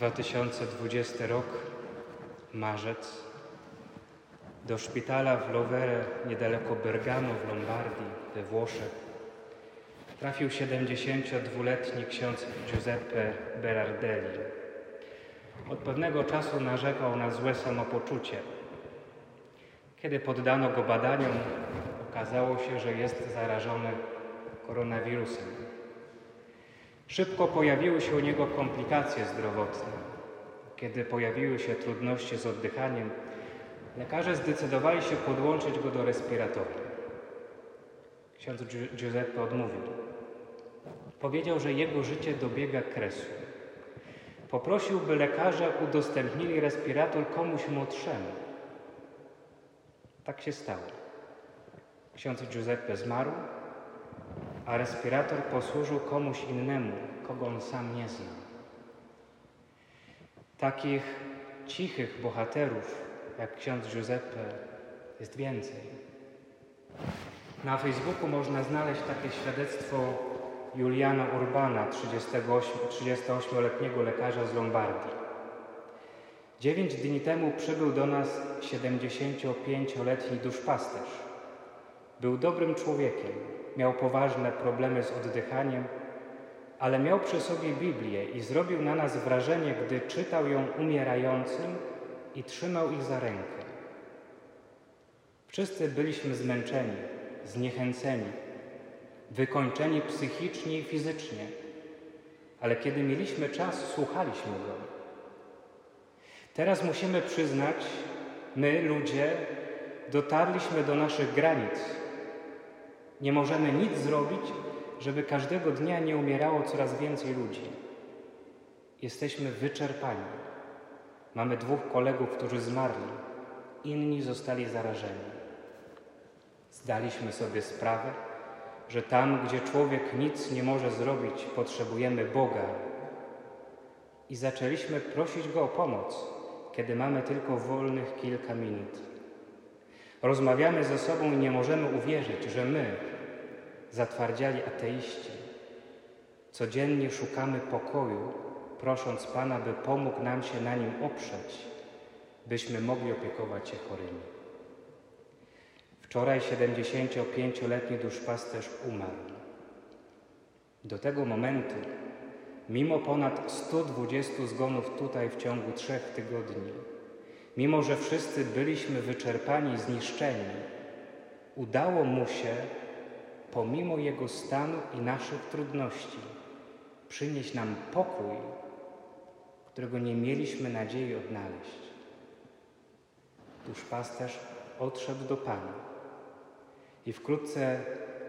2020 rok, marzec. Do szpitala w Lovere, niedaleko Bergamo w Lombardii, we Włoszech, trafił 72-letni ksiądz Giuseppe Berardelli. Od pewnego czasu narzekał na złe samopoczucie. Kiedy poddano go badaniom, okazało się, że jest zarażony koronawirusem. Szybko pojawiły się u niego komplikacje zdrowotne. Kiedy pojawiły się trudności z oddychaniem, lekarze zdecydowali się podłączyć go do respiratora. Ksiądz Giuseppe odmówił. Powiedział, że jego życie dobiega kresu. Poprosił, by lekarze udostępnili respirator komuś młodszemu. Tak się stało. Ksiądz Giuseppe zmarł, a respirator posłużył komuś innemu, kogo on sam nie znał. Takich cichych bohaterów jak ksiądz Giuseppe jest więcej. Na Facebooku można znaleźć takie świadectwo Juliana Urbana, 38-letniego lekarza z Lombardii. Dziewięć dni temu przybył do nas 75-letni duszpasterz. Był dobrym człowiekiem, miał poważne problemy z oddychaniem, ale miał przy sobie Biblię i zrobił na nas wrażenie, gdy czytał ją umierającym i trzymał ich za rękę. Wszyscy byliśmy zmęczeni, zniechęceni, wykończeni psychicznie i fizycznie, ale kiedy mieliśmy czas, słuchaliśmy go. Teraz musimy przyznać, my, ludzie, dotarliśmy do naszych granic. Nie możemy nic zrobić, żeby każdego dnia nie umierało coraz więcej ludzi. Jesteśmy wyczerpani. Mamy dwóch kolegów, którzy zmarli, inni zostali zarażeni. Zdaliśmy sobie sprawę, że tam, gdzie człowiek nic nie może zrobić, potrzebujemy Boga. I zaczęliśmy prosić Go o pomoc, kiedy mamy tylko wolnych kilka minut. Rozmawiamy ze sobą i nie możemy uwierzyć, że my, zatwardziali ateiści, codziennie szukamy pokoju, prosząc Pana, by pomógł nam się na nim oprzeć, byśmy mogli opiekować się chorymi. Wczoraj 75-letni duszpasterz umarł. Do tego momentu, mimo ponad 120 zgonów tutaj w ciągu trzech tygodni, mimo że wszyscy byliśmy wyczerpani i zniszczeni, udało mu się, pomimo jego stanu i naszych trudności, przynieść nam pokój, którego nie mieliśmy nadziei odnaleźć. Duszpasterz odszedł do Pana i wkrótce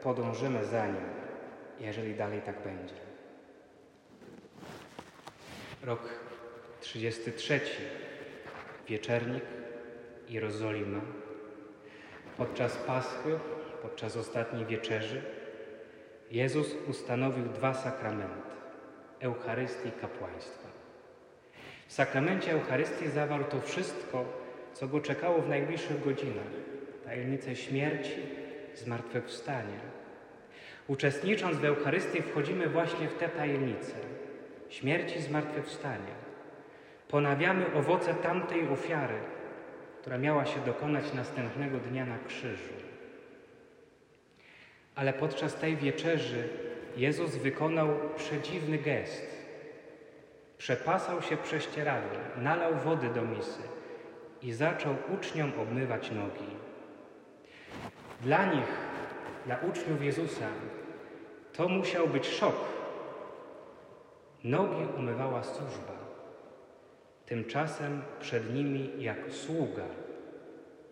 podążymy za nim, jeżeli dalej tak będzie. Rok 33. Wieczernik Jerozolima. Podczas Paschy, podczas ostatniej wieczerzy, Jezus ustanowił dwa sakramenty Eucharystii i kapłaństwa. W sakramencie Eucharystii zawarł to wszystko, co go czekało w najbliższych godzinach tajemnicę śmierci zmartwychwstania. Uczestnicząc w Eucharystii wchodzimy właśnie w tę tajemnicę śmierci i zmartwychwstania. Ponawiamy owoce tamtej ofiary, która miała się dokonać następnego dnia na krzyżu. Ale podczas tej wieczerzy Jezus wykonał przedziwny gest. Przepasał się prześcieradłem, nalał wody do misy i zaczął uczniom obmywać nogi. Dla nich, dla uczniów Jezusa, to musiał być szok. Nogi umywała służba. Tymczasem przed nimi, jak sługa,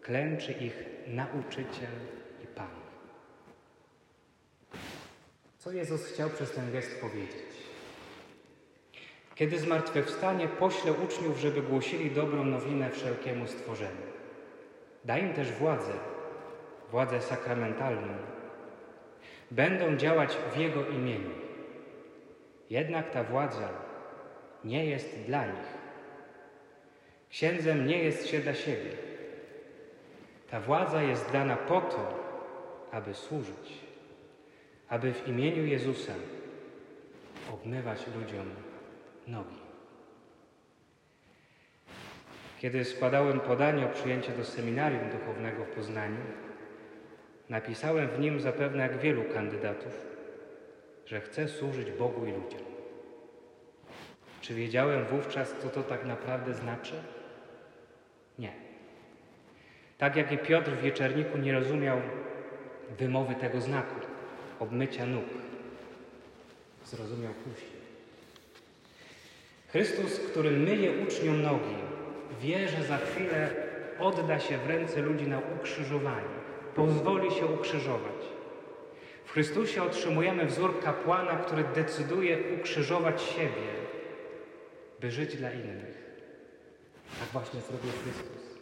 klęczy ich nauczyciel i Pan. Co Jezus chciał przez ten gest powiedzieć? Kiedy zmartwychwstanie, pośle uczniów, żeby głosili dobrą nowinę wszelkiemu stworzeniu. Daj im też władzę, władzę sakramentalną, będą działać w Jego imieniu. Jednak ta władza nie jest dla nich. Księdzem nie jest się dla siebie. Ta władza jest dana po to, aby służyć, aby w imieniu Jezusa obmywać ludziom nogi. Kiedy składałem podanie o przyjęcie do seminarium duchownego w Poznaniu, napisałem w nim zapewne jak wielu kandydatów, że chcę służyć Bogu i ludziom. Czy wiedziałem wówczas, co to tak naprawdę znaczy? Nie. Tak jak i Piotr w wieczerniku nie rozumiał wymowy tego znaku, obmycia nóg. Zrozumiał później. Chrystus, który myje uczniom nogi, wie, że za chwilę odda się w ręce ludzi na ukrzyżowanie, pozwoli się ukrzyżować. W Chrystusie otrzymujemy wzór kapłana, który decyduje ukrzyżować siebie, by żyć dla innych. Tak właśnie zrobił Chrystus.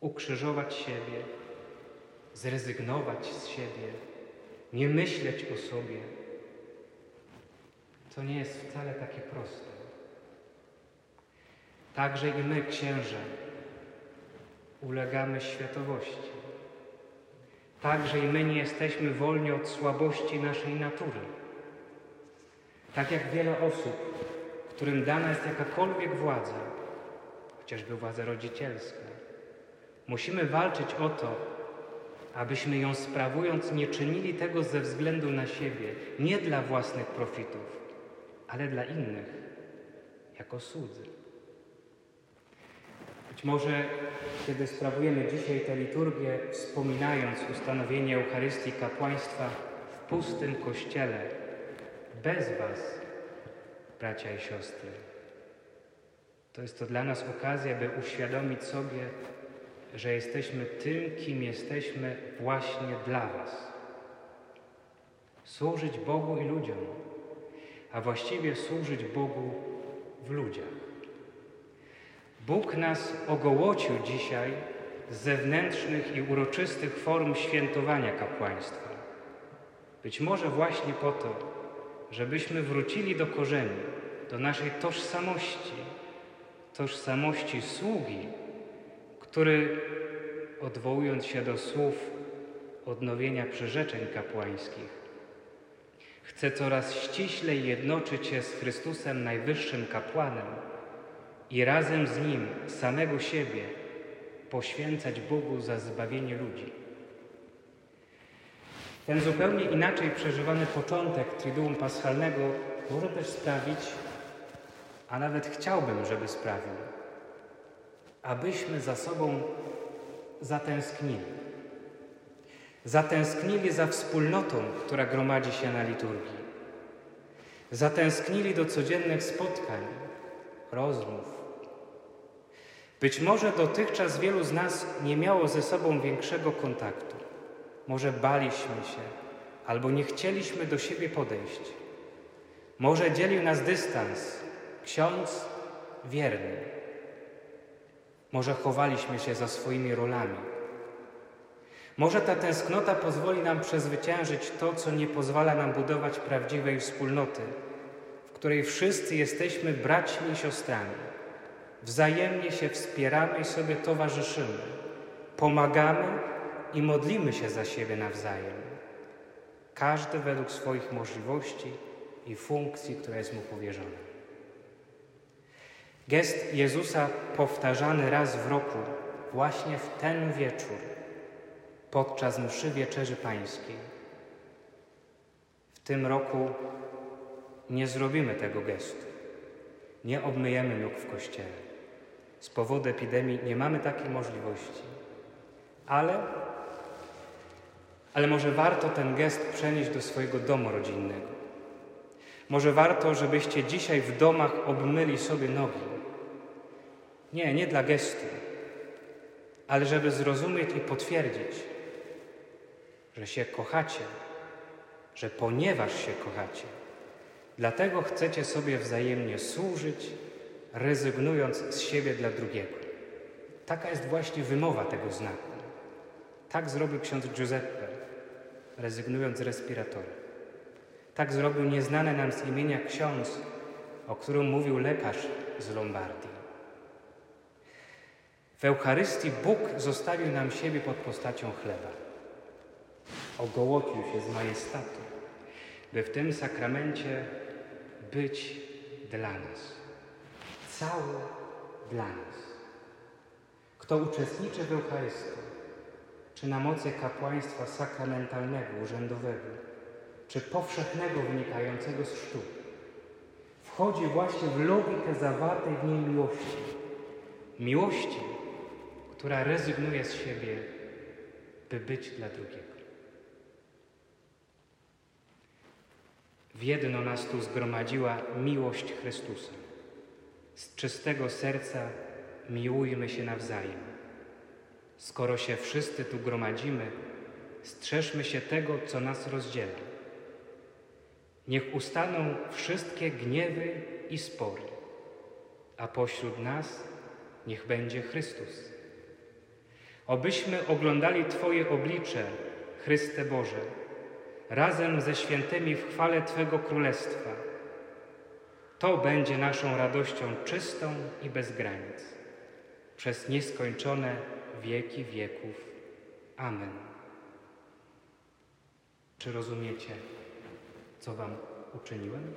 Ukrzyżować siebie, zrezygnować z siebie, nie myśleć o sobie. To nie jest wcale takie proste. Także i my, księże, ulegamy światowości. Także i my nie jesteśmy wolni od słabości naszej natury. Tak jak wiele osób, którym dana jest jakakolwiek władza, chociażby władza rodzicielska, musimy walczyć o to, abyśmy ją sprawując nie czynili tego ze względu na siebie, nie dla własnych profitów, ale dla innych, jako słudzy. Być może, kiedy sprawujemy dzisiaj tę liturgię, wspominając ustanowienie Eucharystii kapłaństwa w pustym kościele, bez Was, bracia i siostry, to jest to dla nas okazja, by uświadomić sobie, że jesteśmy tym, kim jesteśmy właśnie dla Was. Służyć Bogu i ludziom, a właściwie służyć Bogu w ludziach. Bóg nas ogołocił dzisiaj z zewnętrznych i uroczystych form świętowania kapłaństwa. Być może właśnie po to, żebyśmy wrócili do korzeni, do naszej tożsamości, tożsamości sługi, który, odwołując się do słów odnowienia przyrzeczeń kapłańskich, chce coraz ściślej jednoczyć się z Chrystusem Najwyższym Kapłanem i razem z Nim samego siebie poświęcać Bogu za zbawienie ludzi. Ten zupełnie inaczej przeżywany początek Triduum Paschalnego może też sprawić, a nawet chciałbym, żeby sprawił, abyśmy za sobą zatęsknili. Zatęsknili za wspólnotą, która gromadzi się na liturgii. Zatęsknili do codziennych spotkań, rozmów. Być może dotychczas wielu z nas nie miało ze sobą większego kontaktu. Może baliśmy się albo nie chcieliśmy do siebie podejść. Może dzielił nas dystans, ksiądz wierny. Może chowaliśmy się za swoimi rolami. Może ta tęsknota pozwoli nam przezwyciężyć to, co nie pozwala nam budować prawdziwej wspólnoty, w której wszyscy jesteśmy braćmi i siostrami. Wzajemnie się wspieramy i sobie towarzyszymy, pomagamy i modlimy się za siebie nawzajem. Każdy według swoich możliwości i funkcji, która jest mu powierzona. Gest Jezusa powtarzany raz w roku, właśnie w ten wieczór, podczas mszy Wieczerzy Pańskiej. W tym roku nie zrobimy tego gestu. Nie obmyjemy nóg w kościele. Z powodu epidemii nie mamy takiej możliwości. Ale, ale może warto ten gest przenieść do swojego domu rodzinnego. Może warto, żebyście dzisiaj w domach obmyli sobie nogi. Nie, nie dla gestu, ale żeby zrozumieć i potwierdzić, że się kochacie, że ponieważ się kochacie, dlatego chcecie sobie wzajemnie służyć, rezygnując z siebie dla drugiego. Taka jest właśnie wymowa tego znaku. Tak zrobił ksiądz Giuseppe, rezygnując z respiratora. Tak zrobił nieznany nam z imienia ksiądz, o którym mówił lekarz z Lombardii. W Eucharystii Bóg zostawił nam siebie pod postacią chleba. Ogołocił się z majestatu, by w tym sakramencie być dla nas. Cały dla nas. Kto uczestniczy w Eucharystii, czy na mocy kapłaństwa sakramentalnego, urzędowego, czy powszechnego wynikającego z chrztu, wchodzi właśnie w logikę zawartej w niej miłości. Miłości, która rezygnuje z siebie, by być dla drugiego. W jedno nas tu zgromadziła miłość Chrystusa. Z czystego serca miłujmy się nawzajem. Skoro się wszyscy tu gromadzimy, strzeżmy się tego, co nas rozdziela. Niech ustaną wszystkie gniewy i spory, a pośród nas niech będzie Chrystus. Obyśmy oglądali Twoje oblicze, Chryste Boże, razem ze świętymi w chwale Twego Królestwa. To będzie naszą radością czystą i bez granic, przez nieskończone wieki wieków. Amen. Czy rozumiecie, co Wam uczyniłem?